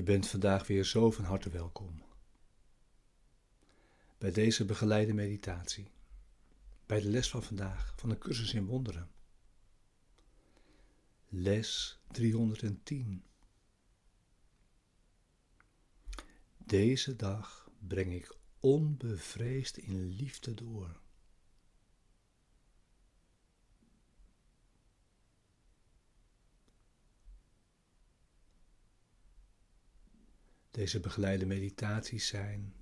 Je bent vandaag weer zo van harte welkom. Bij deze begeleide meditatie. Bij de les van vandaag van de cursus in wonderen. Les 310. Deze dag breng ik onbevreesd in liefde door. Deze begeleide meditaties zijn,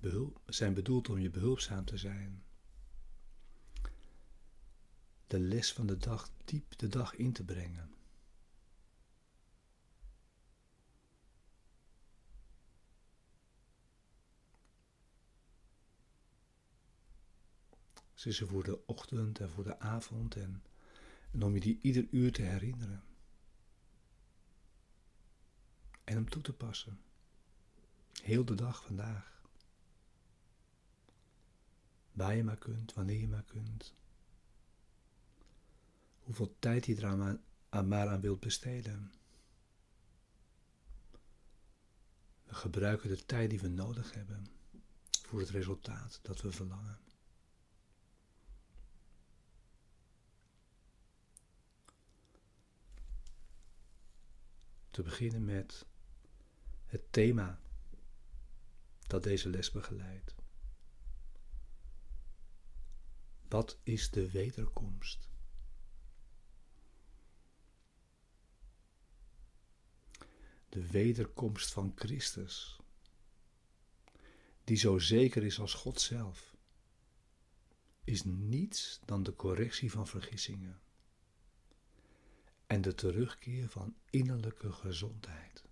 zijn bedoeld om je behulpzaam te zijn. De les van de dag diep de dag in te brengen. Ze voor de ochtend en voor de avond en, en om je die ieder uur te herinneren. En om toe te passen. Heel de dag vandaag. Waar je maar kunt, wanneer je maar kunt. Hoeveel tijd je er aan, maar aan wilt besteden. We gebruiken de tijd die we nodig hebben voor het resultaat dat we verlangen. Te beginnen met het thema dat deze les begeleidt. Wat is de wederkomst? De wederkomst van Christus, die zo zeker is als God zelf, is niets dan de correctie van vergissingen en de terugkeer van innerlijke gezondheid.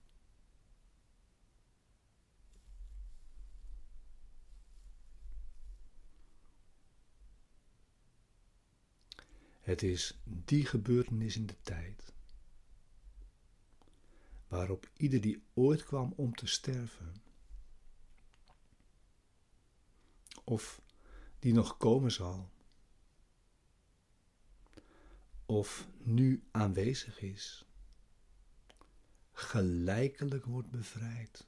Het is die gebeurtenis in de tijd waarop ieder die ooit kwam om te sterven, of die nog komen zal, of nu aanwezig is, gelijkelijk wordt bevrijd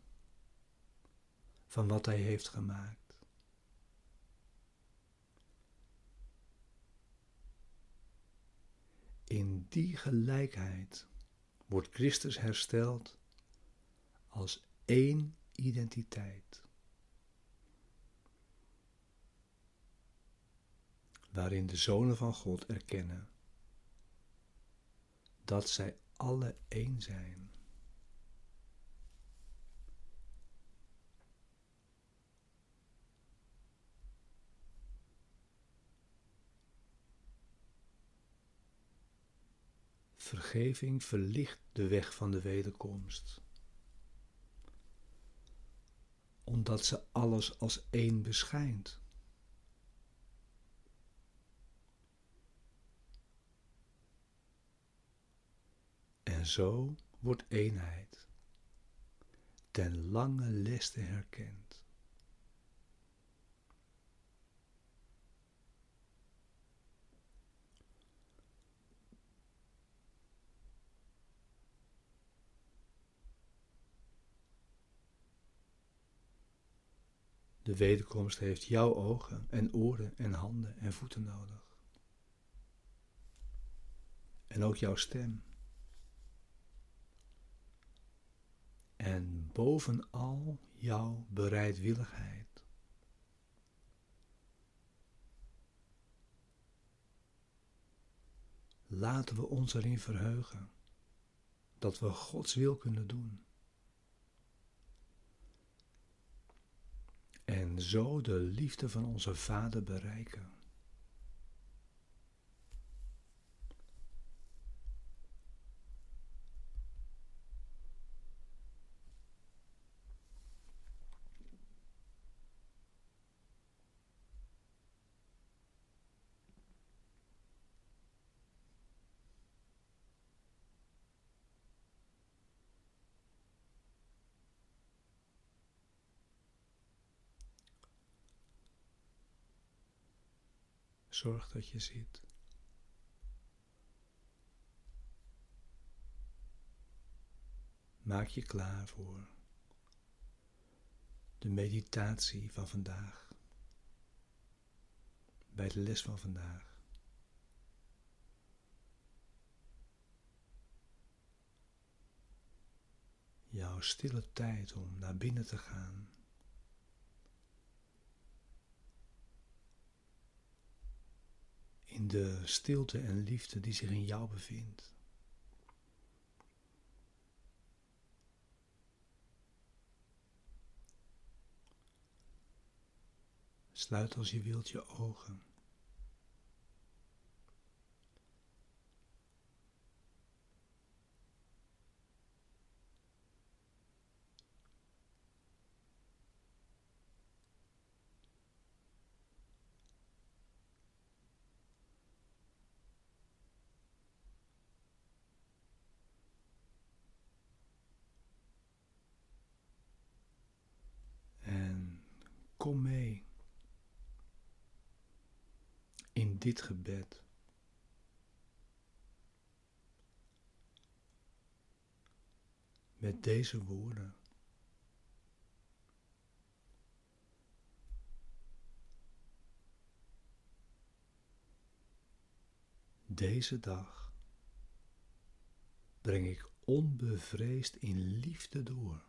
van wat hij heeft gemaakt. In die gelijkheid wordt Christus hersteld als één identiteit. Waarin de zonen van God erkennen dat zij alle één zijn. Vergeving verlicht de weg van de wederkomst, omdat ze alles als één beschijnt. En zo wordt eenheid ten lange leste herkend. De wederkomst heeft jouw ogen en oren en handen en voeten nodig. En ook jouw stem. En bovenal jouw bereidwilligheid. Laten we ons erin verheugen dat we Gods wil kunnen doen. En zo de liefde van onze Vader bereiken. Zorg dat je zit. Maak je klaar voor de meditatie van vandaag, bij de les van vandaag. Jouw stille tijd om naar binnen te gaan. De stilte en liefde die zich in jou bevindt. Sluit als je wilt je ogen. Mee. in dit gebed. Met deze woorden. Deze dag breng ik onbevreesd in liefde door.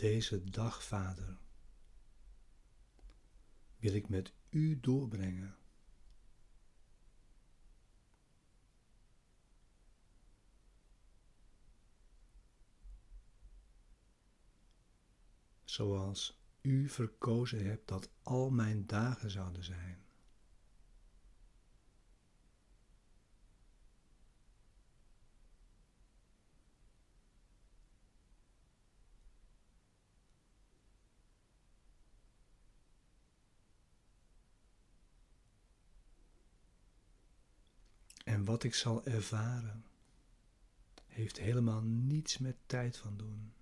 Deze dag, Vader, wil ik met U doorbrengen. Zoals U verkozen hebt dat al mijn dagen zouden zijn. En wat ik zal ervaren, heeft helemaal niets met tijd van doen.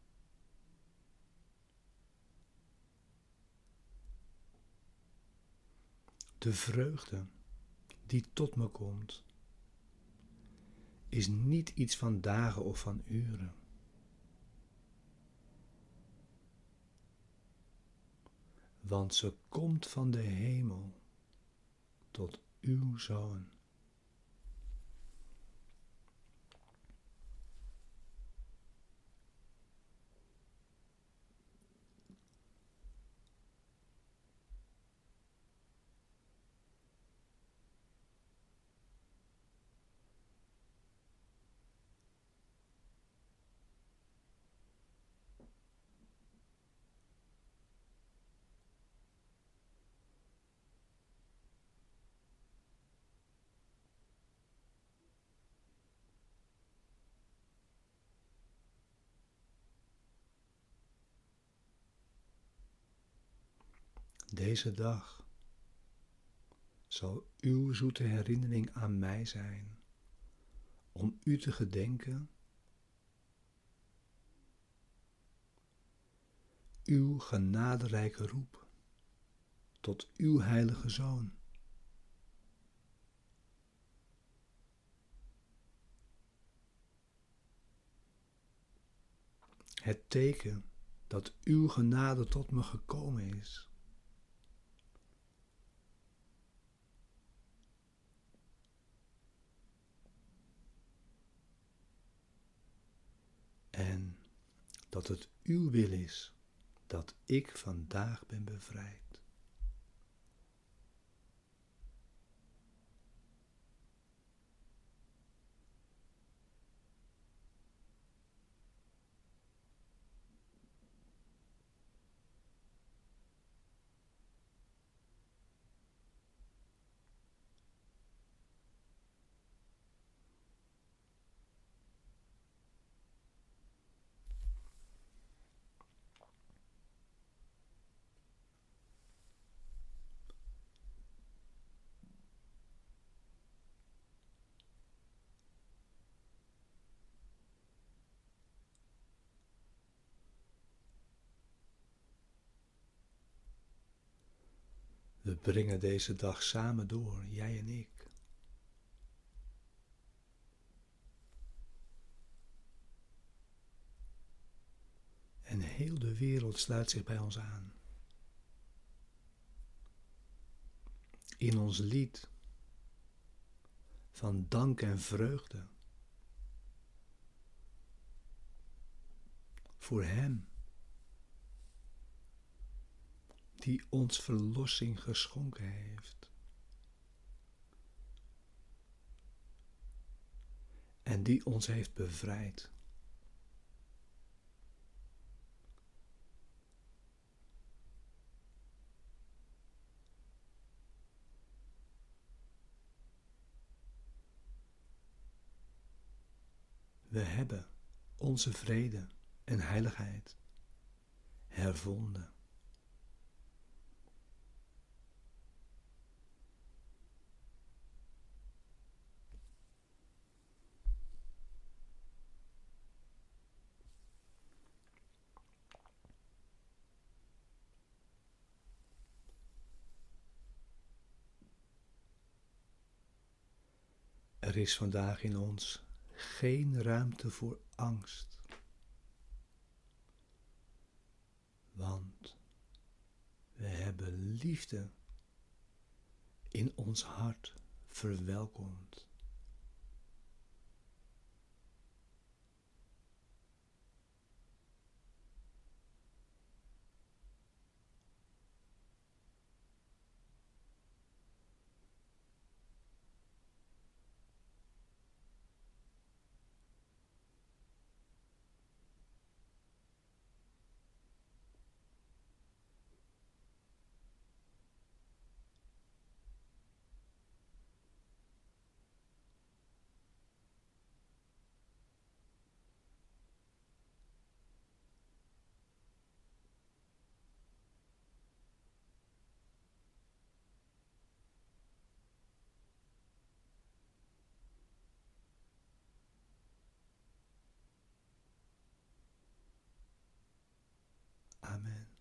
De vreugde die tot me komt, is niet iets van dagen of van uren. Want ze komt van de hemel tot uw zoon. Deze dag zal uw zoete herinnering aan mij zijn, om u te gedenken, uw genaderijke roep tot uw heilige Zoon. Het teken dat uw genade tot me gekomen is. En dat het uw wil is dat ik vandaag ben bevrijd. We brengen deze dag samen door, jij en ik. En heel de wereld sluit zich bij ons aan. In ons lied van dank en vreugde voor Hem die ons verlossing geschonken heeft. En die ons heeft bevrijd. We hebben onze vrede en heiligheid hervonden. Is vandaag in ons geen ruimte voor angst. Want we hebben liefde in ons hart verwelkomd. Amen.